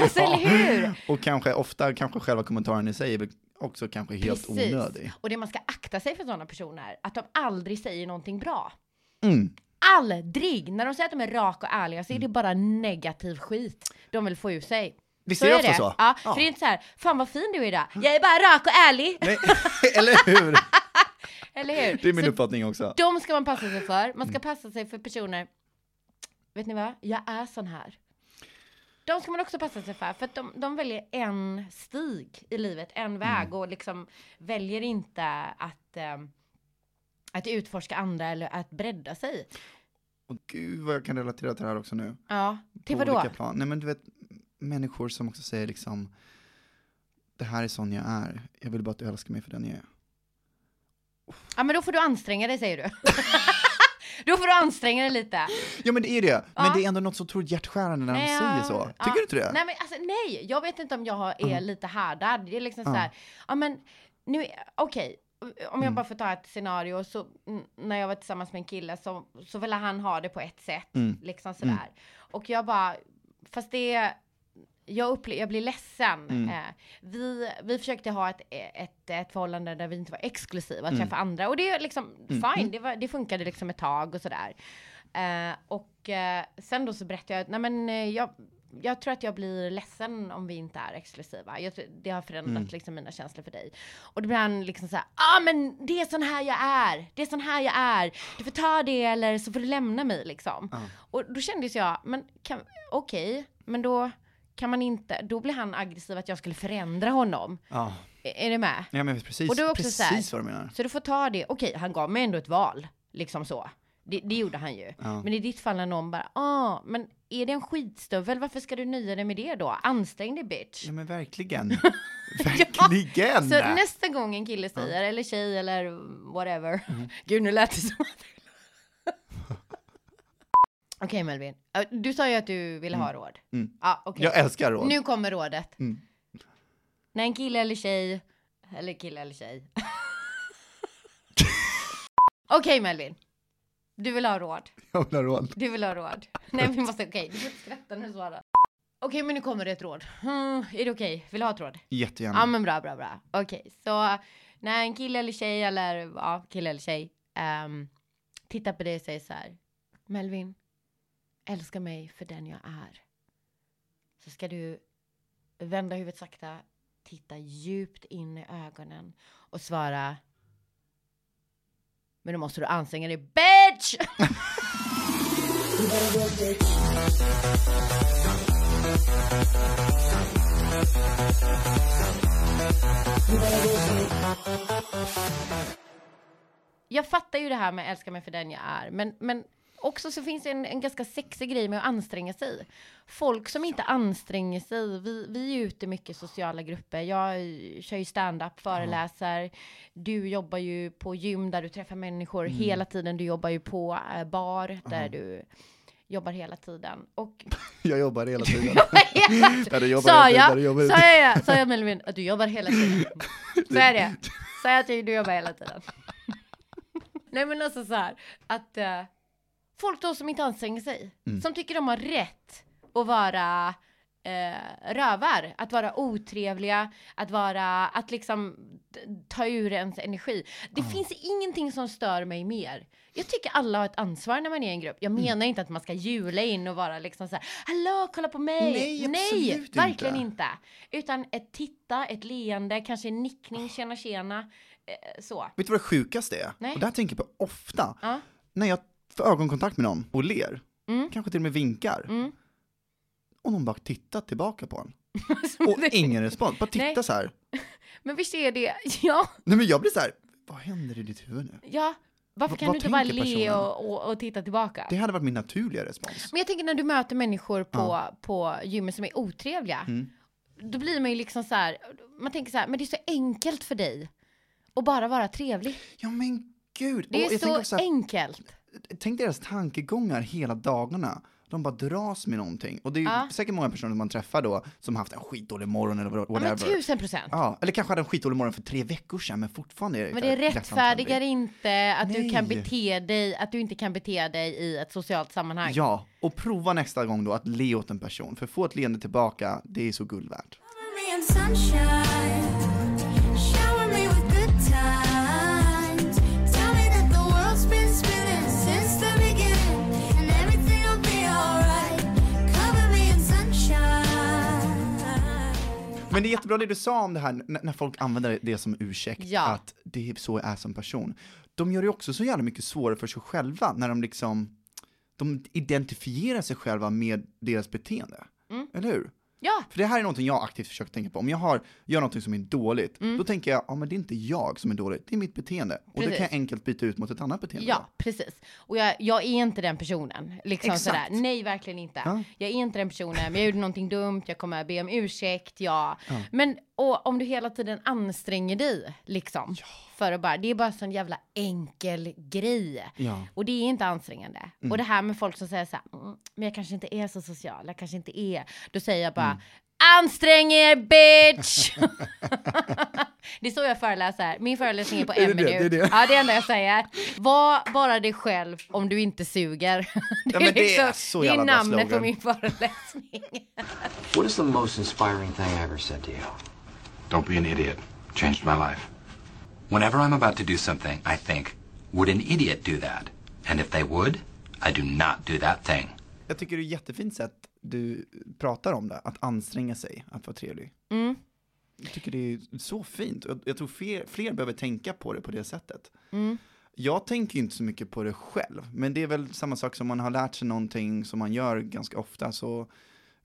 [SPEAKER 1] Alltså, eller hur?
[SPEAKER 2] Och kanske ofta, kanske själva kommentaren i sig också kanske helt
[SPEAKER 1] Precis.
[SPEAKER 2] onödig.
[SPEAKER 1] Och det man ska akta sig för sådana personer, att de aldrig säger någonting bra.
[SPEAKER 2] Mm.
[SPEAKER 1] Aldrig! När de säger att de är raka och ärliga så är det bara negativ skit de vill få ur sig.
[SPEAKER 2] Visst är det ofta så?
[SPEAKER 1] Ja,
[SPEAKER 2] Ja.
[SPEAKER 1] för det är inte så här, fan vad fin du är idag. Jag är bara rak och ärlig.
[SPEAKER 2] Nej, eller hur?
[SPEAKER 1] Eller hur?
[SPEAKER 2] Det är min
[SPEAKER 1] så
[SPEAKER 2] uppfattning också.
[SPEAKER 1] de ska man passa sig för. Man ska
[SPEAKER 2] Mm.
[SPEAKER 1] passa sig för personer, vet ni vad? Jag är sån här. De ska man också passa sig för, för att de, de väljer en stig i livet, en väg
[SPEAKER 2] Mm.
[SPEAKER 1] och liksom väljer inte att, ehm, att utforska andra eller att bredda sig.
[SPEAKER 2] Och gud vad jag kan relatera till det här också nu.
[SPEAKER 1] Ja, till
[SPEAKER 2] på
[SPEAKER 1] vadå?
[SPEAKER 2] Nej men du vet, människor som också säger liksom, det här är sån jag är, jag vill bara att du älskar mig för den jag är.
[SPEAKER 1] Ja, men då får du anstränga dig säger du. då får du anstränga dig lite.
[SPEAKER 2] Ja men det är det, men
[SPEAKER 1] Ja.
[SPEAKER 2] det är ändå något så otroligt hjärtskärande när de
[SPEAKER 1] Nej,
[SPEAKER 2] säger
[SPEAKER 1] ja,
[SPEAKER 2] så. Tycker
[SPEAKER 1] ja.
[SPEAKER 2] du inte det?
[SPEAKER 1] Nej men alltså nej, jag vet inte om jag har- är lite härdad. Det är liksom
[SPEAKER 2] Ja.
[SPEAKER 1] så här, ja men nu, okej. Om jag
[SPEAKER 2] Mm.
[SPEAKER 1] bara får ta ett scenario så mm, när jag var tillsammans med en kille så, så ville han ha det på ett sätt.
[SPEAKER 2] Mm.
[SPEAKER 1] Liksom sådär. Och jag bara, fast det, jag, upple- jag blir ledsen.
[SPEAKER 2] Mm.
[SPEAKER 1] Eh, vi, vi försökte ha ett, ett, ett förhållande där vi inte var exklusiva,
[SPEAKER 2] Mm.
[SPEAKER 1] träffa andra. Och det är liksom fine, det, var, det funkade liksom ett tag och sådär. Eh, och eh, sen då så berättade jag att nej men eh, jag, jag tror att jag blir ledsen om vi inte är exklusiva. Jag, det har förändrat
[SPEAKER 2] Mm.
[SPEAKER 1] liksom mina känslor för dig. Och då blir han liksom så här, ja ah, men det är sån här jag är. Det är sån här jag är. Du får ta det eller så får du lämna mig liksom.
[SPEAKER 2] Ja.
[SPEAKER 1] Och då kändes jag, men okej, men då kan man inte, då blir han aggressiv att jag skulle förändra honom.
[SPEAKER 2] Ja,
[SPEAKER 1] Är, är du med?
[SPEAKER 2] ja men precis,
[SPEAKER 1] Och också
[SPEAKER 2] precis
[SPEAKER 1] så här-
[SPEAKER 2] vad du menar.
[SPEAKER 1] Så du får ta det, okej, han gav mig ändå ett val, liksom så. Det, det gjorde han ju.
[SPEAKER 2] Ja.
[SPEAKER 1] Men i ditt fall när någon bara, ah, men är det en skitstövel, varför ska du nöja dig med det då? Ansträng dig bitch.
[SPEAKER 2] Ja men verkligen. verkligen!
[SPEAKER 1] Så nästa gång en kille säger, eller tjej eller whatever.
[SPEAKER 2] Mm.
[SPEAKER 1] Gud, nu lät det som att... Okej Melvin, Äh, du sa ju att du ville ha råd.
[SPEAKER 2] Mm.
[SPEAKER 1] Ja, okej.
[SPEAKER 2] Jag älskar råd.
[SPEAKER 1] Nu kommer rådet.
[SPEAKER 2] Mm.
[SPEAKER 1] När en kille eller tjej, eller kille eller tjej. Okej Melvin, du vill ha råd.
[SPEAKER 2] Jag vill ha råd.
[SPEAKER 1] Du vill ha råd. Nej vi måste, okej, du får inte skratta när du svarar. Okej men nu kommer det ett råd. Hmm, är det okej? Vill du ha ett råd?
[SPEAKER 2] Jättegärna.
[SPEAKER 1] Ja men bra, bra, bra. Okej, så när en kille eller tjej eller ja, kille eller tjej ehm, tittar på dig och säger så här. Melvin, älska mig för den jag är. Så ska du vända huvudet sakta, titta djupt in i ögonen och svara. Men då måste du anstränga dig, bitch! jag fattar ju det här med älska mig för den jag är, men, men också så finns det en, en ganska sexig grej med att anstränga sig. Folk som inte anstränger sig, vi, vi är ute mycket i sociala grupper. Jag kör ju stand-up, föreläser. Du jobbar ju på gym där du träffar människor hela tiden. Du jobbar ju på eh, bar där du jobbar hela tiden. Och
[SPEAKER 2] Jag jobbar hela tiden. Där du jobbar
[SPEAKER 1] Sa
[SPEAKER 2] hela tiden,
[SPEAKER 1] jag,
[SPEAKER 2] jobbar
[SPEAKER 1] sa jag, sa jag Melvin att du jobbar hela tiden? Så är det. Säg att du jobbar hela tiden. Nej men alltså så här, att eh, folk då som inte anstränger sig,
[SPEAKER 2] Mm.
[SPEAKER 1] som tycker de har rätt att vara eh, rövar, att vara otrevliga, att vara, att liksom ta ur ens energi. Det finns ingenting som stör mig mer. Jag tycker alla har ett ansvar när man är i en grupp. Jag
[SPEAKER 2] Mm.
[SPEAKER 1] menar inte att man ska jula in och vara liksom så här, hallå, kolla på mig.
[SPEAKER 2] Nej,
[SPEAKER 1] verkligen
[SPEAKER 2] inte.
[SPEAKER 1] inte. Utan ett titta, ett leende, kanske en nickning, tjena tjena, eh, så.
[SPEAKER 2] Vet du vad det sjukaste är?
[SPEAKER 1] Nej.
[SPEAKER 2] Och det här tänker jag på ofta.
[SPEAKER 1] Ja.
[SPEAKER 2] När jag får ögonkontakt med någon och ler,
[SPEAKER 1] Mm.
[SPEAKER 2] kanske till och med vinkar,
[SPEAKER 1] Mm.
[SPEAKER 2] och någon bara tittar tillbaka på en. Och ingen respons, bara titta
[SPEAKER 1] Nej.
[SPEAKER 2] så här.
[SPEAKER 1] Men visst är det, ja,
[SPEAKER 2] Nej men jag blir så här, vad händer i ditt huvud nu?
[SPEAKER 1] ja. Varför kan
[SPEAKER 2] vad
[SPEAKER 1] du inte bara le och, och, och titta tillbaka?
[SPEAKER 2] Det hade varit min naturliga respons.
[SPEAKER 1] Men jag tänker när du möter människor på,
[SPEAKER 2] Ja. Mm.
[SPEAKER 1] på gymmet som är otrevliga, då blir man ju liksom så här, man tänker så här, men det är så enkelt för dig att bara vara trevlig.
[SPEAKER 2] Ja men gud!
[SPEAKER 1] Det är så
[SPEAKER 2] också här,
[SPEAKER 1] enkelt.
[SPEAKER 2] Tänk deras tankegångar hela dagarna. De bara dras med någonting. Och det är
[SPEAKER 1] Ja.
[SPEAKER 2] säkert många personer man träffar då som haft en skitdålig morgon eller
[SPEAKER 1] Ja,
[SPEAKER 2] whatever.
[SPEAKER 1] men tusen procent.
[SPEAKER 2] Ja, eller kanske hade en skitdålig morgon för tre veckor sedan men fortfarande är
[SPEAKER 1] Men det rättfärdigar inte att du kan
[SPEAKER 2] Nej.
[SPEAKER 1] bete dig, att du inte kan bete dig i ett socialt sammanhang.
[SPEAKER 2] Ja, och prova nästa gång då att le åt en person. För få ett leende tillbaka, det är så guld värt. Men det är jättebra det du sa om det här när folk använder det som ursäkt,
[SPEAKER 1] Ja.
[SPEAKER 2] att det är så jag är som person. De gör det också så jävla mycket svårare för sig själva när de liksom, de identifierar sig själva med deras beteende.
[SPEAKER 1] Mm.
[SPEAKER 2] Eller hur?
[SPEAKER 1] Ja,
[SPEAKER 2] För det här är någonting jag aktivt försöker tänka på. Om jag har, gör någonting som är dåligt, då tänker jag, ja men det är inte jag som är dåligt, det är mitt beteende. Och det
[SPEAKER 1] Precis.
[SPEAKER 2] kan jag enkelt byta ut mot ett annat beteende.
[SPEAKER 1] Ja, precis. Och jag, jag är inte den personen. Liksom
[SPEAKER 2] Exakt.
[SPEAKER 1] sådär. Nej, verkligen inte.
[SPEAKER 2] Ja.
[SPEAKER 1] Jag är inte den personen, men jag gjorde någonting dumt, jag kommer be om ursäkt, ja. Men och om du hela tiden anstränger dig, liksom. För att bara, det är bara en sån jävla enkel grej.
[SPEAKER 2] Ja.
[SPEAKER 1] Och det är inte ansträngande. Och det här med folk som säger så här, mm, men jag kanske inte är så social, jag kanske inte är. Då säger jag bara, ansträng er bitch! det är så jag föreläser. Min föreläsning är på
[SPEAKER 2] Är
[SPEAKER 1] en
[SPEAKER 2] det det?
[SPEAKER 1] minut.
[SPEAKER 2] Det är det.
[SPEAKER 1] Ja, det är det enda jag säger. Var bara dig själv om du inte suger. det,
[SPEAKER 2] Ja, men det är så
[SPEAKER 1] det är
[SPEAKER 2] jävla
[SPEAKER 1] namnet på
[SPEAKER 2] slogan.
[SPEAKER 1] min föreläsning.
[SPEAKER 5] What is the most inspiring thing I ever said to you?
[SPEAKER 3] Don't be an idiot. Changed my life.
[SPEAKER 6] Whenever I'm about to do something, I think, would an idiot do that? And if they would, I do not do that thing.
[SPEAKER 2] Jag tycker det är ett jättefint sätt du pratar om det, att anstränga sig, att vara trevlig.
[SPEAKER 1] Mm.
[SPEAKER 2] Jag tycker det är så fint. Jag, tror fler, fler behöver tänka på det på det sättet.
[SPEAKER 1] Mm.
[SPEAKER 2] Jag tänker inte så mycket på det själv, men det är väl samma sak som man har lärt sig någonting som man gör ganska ofta så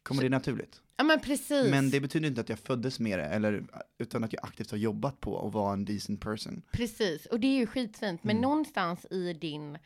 [SPEAKER 2] kommer det naturligt.
[SPEAKER 1] Ja, men precis.
[SPEAKER 2] Men det betyder inte att jag föddes med det, eller, utan att jag aktivt har jobbat på att vara en decent person.
[SPEAKER 1] Precis, och det är ju skitfint. Men någonstans i din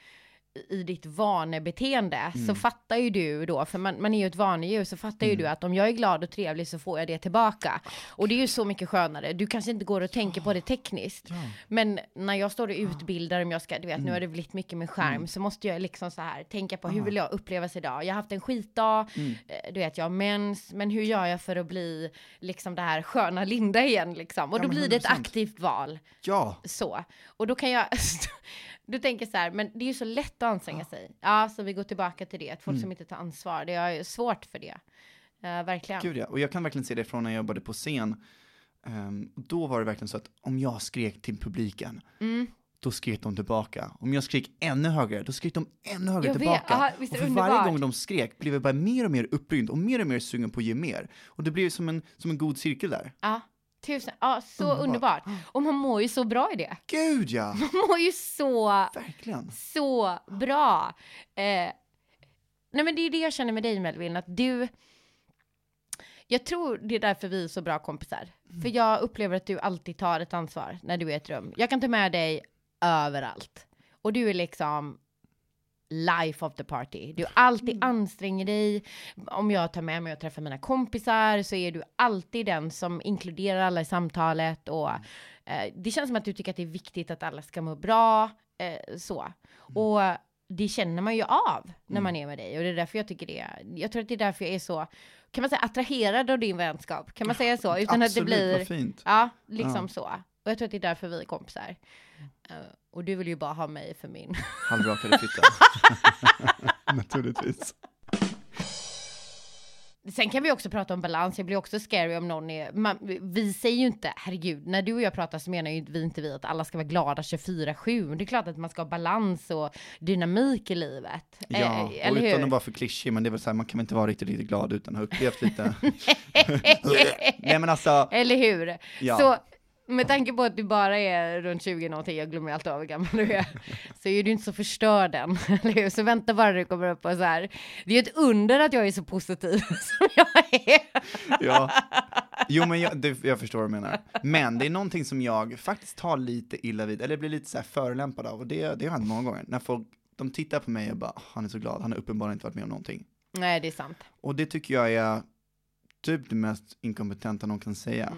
[SPEAKER 1] i ditt vanebeteende så fattar ju du då, för man, man är ju ett vanedjur, så fattar ju du att om jag är glad och trevlig så får jag det tillbaka. Och det är ju så mycket skönare. Du kanske inte går och tänker på det tekniskt, men när jag står och utbildar, om jag ska, du vet, nu har det blivit mycket med skärm, så måste jag liksom så här tänka på hur vill jag upplevas idag? Jag har haft en skitdag, eh, du vet, jag har mens, men hur gör jag för att bli liksom det här sköna Linda igen liksom? Och
[SPEAKER 2] Ja,
[SPEAKER 1] då blir det ett
[SPEAKER 2] 100%.
[SPEAKER 1] aktivt val
[SPEAKER 2] Ja,
[SPEAKER 1] så. Och då kan jag, du tänker så här, men det är ju så lätt att anstränga sig. Ja, så vi går tillbaka till det, att folk som inte tar ansvar, det är svårt för det. Eh, verkligen.
[SPEAKER 2] gud ja. Och jag kan verkligen se det från när jag jobbade på scen. Ehm, då var det verkligen så att om jag skrek till publiken,
[SPEAKER 1] Mm.
[SPEAKER 2] då skrek de tillbaka. Om jag skrek ännu högre, då skrek de ännu högre
[SPEAKER 1] Jag
[SPEAKER 2] tillbaka.
[SPEAKER 1] aha,
[SPEAKER 2] och för varje gång de skrek blev jag bara mer och mer upprymd och mer och mer sugen på att ge mer. Och det blev som en, som en god cirkel där.
[SPEAKER 1] Ja, tusen, ja, så
[SPEAKER 2] Underbart.
[SPEAKER 1] underbart. Och man mår ju så bra i det.
[SPEAKER 2] Gud ja!
[SPEAKER 1] Man mår ju så,
[SPEAKER 2] Verkligen.
[SPEAKER 1] så bra. Eh, nej men det är det jag känner med dig Melvin, att du, jag tror det är därför vi är så bra kompisar. För jag upplever att du alltid tar ett ansvar när du är i ett rum. Jag kan ta med dig överallt. Och du är liksom life of the party. Du alltid anstränger dig. Om jag tar med mig och träffar mina kompisar så är du alltid den som inkluderar alla i samtalet. Och eh, det känns som att du tycker att det är viktigt att alla ska må bra. Eh, så. Och det känner man ju av när
[SPEAKER 2] Mm.
[SPEAKER 1] man är med dig och det är därför jag tycker det. Jag tror att det är därför jag är så, kan man säga attraherad av din vänskap? Kan man säga så? Utan att det
[SPEAKER 2] Absolut,
[SPEAKER 1] blir,
[SPEAKER 2] vad fint.
[SPEAKER 1] ja, liksom
[SPEAKER 2] Ja.
[SPEAKER 1] så. Och jag tror att det är därför vi är kompisar. Eh, och du vill ju bara ha mig för min.
[SPEAKER 2] Halvrakade fitta. Naturligtvis.
[SPEAKER 1] Sen kan vi också prata om balans. Jag blir också scary om någon är... Man, vi säger ju inte, herregud, när du och jag pratar så menar ju vi inte vi att alla ska vara glada 24-7. Det är klart att man ska ha balans och dynamik i livet.
[SPEAKER 2] Ja,
[SPEAKER 1] Eh,
[SPEAKER 2] och utan
[SPEAKER 1] hur?
[SPEAKER 2] att vara för klyschig, men det är väl så här, man kan väl inte vara riktigt, riktigt glad utan att ha upplevt lite. Nej men alltså,
[SPEAKER 1] Eller hur?
[SPEAKER 2] Ja.
[SPEAKER 1] Så med tanke på att du bara är runt 20 någonting, jag glömmer alltid av hur gammal du är, så är du inte så förstörd än? Så vänta bara du kommer upp och så här. Det är ett under att jag är så positiv som jag är.
[SPEAKER 2] ja. Jo men jag, det, jag förstår vad du menar. Men det är någonting som jag faktiskt tar lite illa vid, eller blir lite så här förolämpad av, och det, det har hänt många gånger. När folk, de tittar på mig och bara, "Ah, han är så glad, han har uppenbarligen inte varit med om någonting.
[SPEAKER 1] Nej, det är sant.
[SPEAKER 2] Och det tycker jag är typ det mest inkompetenta någon kan säga.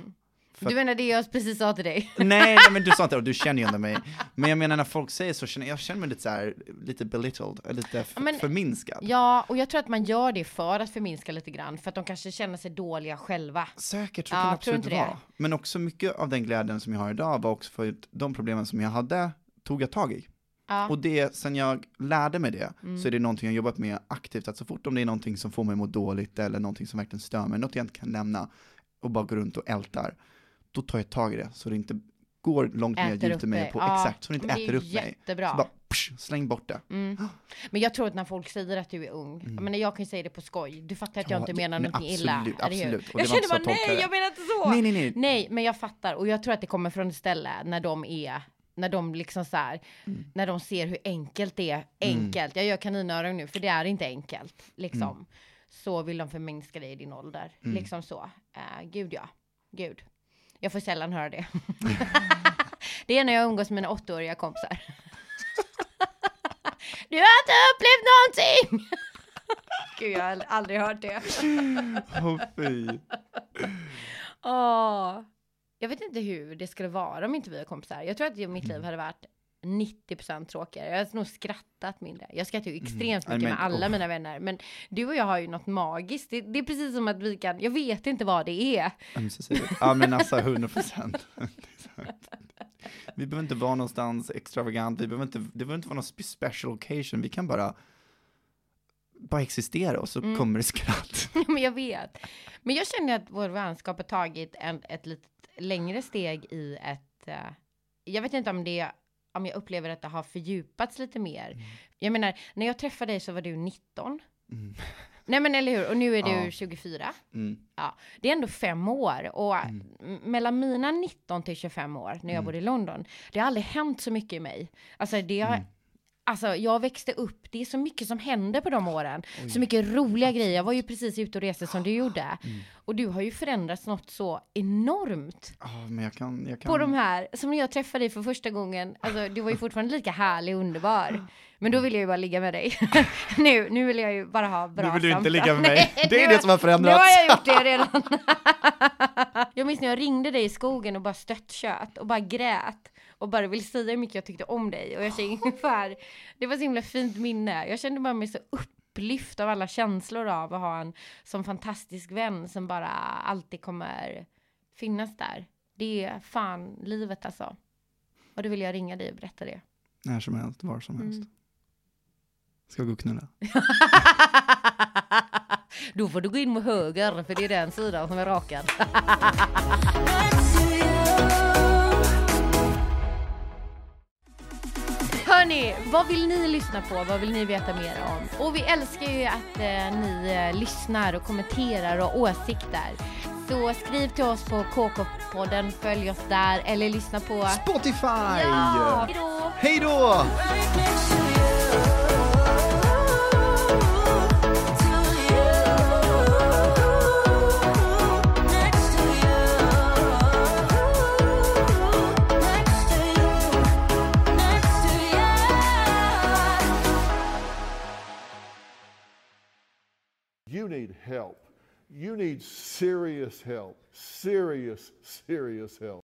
[SPEAKER 2] För
[SPEAKER 1] Du menar det jag precis sa till dig?
[SPEAKER 2] Nej, nej men du sa inte det, du känner ju ändå mig. Men jag menar när folk säger så, känner jag känner mig lite så här, lite belittled, lite
[SPEAKER 1] men-
[SPEAKER 2] förminskad.
[SPEAKER 1] Ja, och jag tror att man gör det för att förminska lite grann, för att de kanske känner sig dåliga själva.
[SPEAKER 2] Säkert, så
[SPEAKER 1] Ja,
[SPEAKER 2] kan det absolut
[SPEAKER 1] inte det.
[SPEAKER 2] vara. Men också mycket av den glädjen som jag har idag var också för att de problemen som jag hade tog jag tag i.
[SPEAKER 1] Ja.
[SPEAKER 2] Och det, sen jag lärde mig det,
[SPEAKER 1] Mm.
[SPEAKER 2] så är det någonting jag jobbat med aktivt, att så fort om det är någonting som får mig att må dåligt eller någonting som verkligen stör mig, något jag inte kan lämna och bara går runt och ältar, då tar jag tag i det så det inte går långt ner,
[SPEAKER 1] Äter upp
[SPEAKER 2] gjuter mig
[SPEAKER 1] dig.
[SPEAKER 2] på,
[SPEAKER 1] Ja,
[SPEAKER 2] exakt, så det inte
[SPEAKER 1] men
[SPEAKER 2] äter upp mig.
[SPEAKER 1] jättebra.
[SPEAKER 2] Så bara, psh, släng bort det.
[SPEAKER 1] Mm. Men jag tror att när folk säger att du är ung, jag, menar, jag kan ju säga det på skoj, du fattar att jag
[SPEAKER 2] Ja,
[SPEAKER 1] inte menar
[SPEAKER 2] nej,
[SPEAKER 1] någonting
[SPEAKER 2] absolut,
[SPEAKER 1] illa,
[SPEAKER 2] absolut.
[SPEAKER 1] Jag känner bara nej, jag menar inte så!
[SPEAKER 2] Nej, nej, nej.
[SPEAKER 1] Nej, men jag fattar, och jag tror att det kommer från ett ställe när de är när de liksom så här,
[SPEAKER 2] Mm.
[SPEAKER 1] när de ser hur enkelt det är, enkelt, jag gör kaninöron nu, för det är inte enkelt, liksom.
[SPEAKER 2] Mm.
[SPEAKER 1] Så vill de förminska dig i din ålder, liksom så. Uh, gud ja, gud. Jag får sällan höra det. det är när jag umgås med mina åttaåriga kompisar. du har inte upplevt någonting! Gud, jag har aldrig hört det.
[SPEAKER 2] Åh fy.
[SPEAKER 1] Åh. Jag vet inte hur det skulle vara om inte vi var kompisar. Jag tror att mitt liv hade varit 90% tråkigare. Jag hade nog skrattat mindre. Jag skrattar ju extremt
[SPEAKER 2] Mm.
[SPEAKER 1] mycket
[SPEAKER 2] Men,
[SPEAKER 1] med alla
[SPEAKER 2] uff.
[SPEAKER 1] mina vänner. Men du och jag har ju något magiskt. Det, det är precis som att vi kan, jag vet inte vad det är.
[SPEAKER 2] Ömsesidigt. Ja men alltså 100 procent. Vi behöver inte vara någonstans extravagant, vi behöver inte, det behöver inte vara någon spe- special occasion, vi kan bara, bara existera och så
[SPEAKER 1] Mm.
[SPEAKER 2] kommer det skratt.
[SPEAKER 1] men jag vet. Men jag känner att vår vänskap har tagit en, ett lite längre steg i ett, eh, jag vet inte om det, om jag upplever att det har fördjupats lite mer.
[SPEAKER 2] Mm.
[SPEAKER 1] Jag menar, när jag träffade dig så var du 19. Nej men eller hur, och nu är du
[SPEAKER 2] Ja.
[SPEAKER 1] 24.
[SPEAKER 2] Mm.
[SPEAKER 1] Ja, det är ändå fem år och
[SPEAKER 2] Mm.
[SPEAKER 1] mellan mina 19 till 25 år när jag bodde i London, det har aldrig hänt så mycket i mig. Alltså det har,
[SPEAKER 2] Mm.
[SPEAKER 1] Alltså jag växte upp, det är så mycket som hände på de åren. Så mycket roliga grejer, jag var ju precis ute och reste som du gjorde.
[SPEAKER 2] Mm.
[SPEAKER 1] Och du har ju förändrats något så enormt
[SPEAKER 2] Ja, men jag kan, jag kan.
[SPEAKER 1] på de här, som när jag träffade dig för första gången, alltså du var ju fortfarande lika härlig och underbar. Men då ville jag ju bara ligga med dig. nu, nu vill jag ju bara ha bra
[SPEAKER 2] Nu vill du inte ligga med mig.
[SPEAKER 1] Nej,
[SPEAKER 2] Det är det som har förändrats.
[SPEAKER 1] Nu har jag gjort det redan. jag minns när jag ringde dig i skogen och bara stöttköt och bara grät och bara ville säga hur mycket jag tyckte om dig och jag kände ungefär, det var så himla fint minne. Jag kände bara mig så upplyft av alla känslor av att ha en sån fantastisk vän som bara alltid kommer finnas där. Det är fan livet alltså. Och då vill jag ringa dig och berätta det.
[SPEAKER 2] När som helst, var som helst.
[SPEAKER 1] Mm.
[SPEAKER 2] Ska gå och knulla?
[SPEAKER 1] Då får du gå in med höger, för det är den sidan som är rakad. Hörni, vad vill ni lyssna på? Vad vill ni veta mer om? Och vi älskar ju att eh, ni eh, lyssnar och kommenterar och har åsikter. Så skriv till oss på KK-podden, följ oss där eller lyssna på...
[SPEAKER 2] Spotify!
[SPEAKER 1] Ja, hejdå!
[SPEAKER 2] Hej
[SPEAKER 4] You need help. You need serious help. Serious, serious help.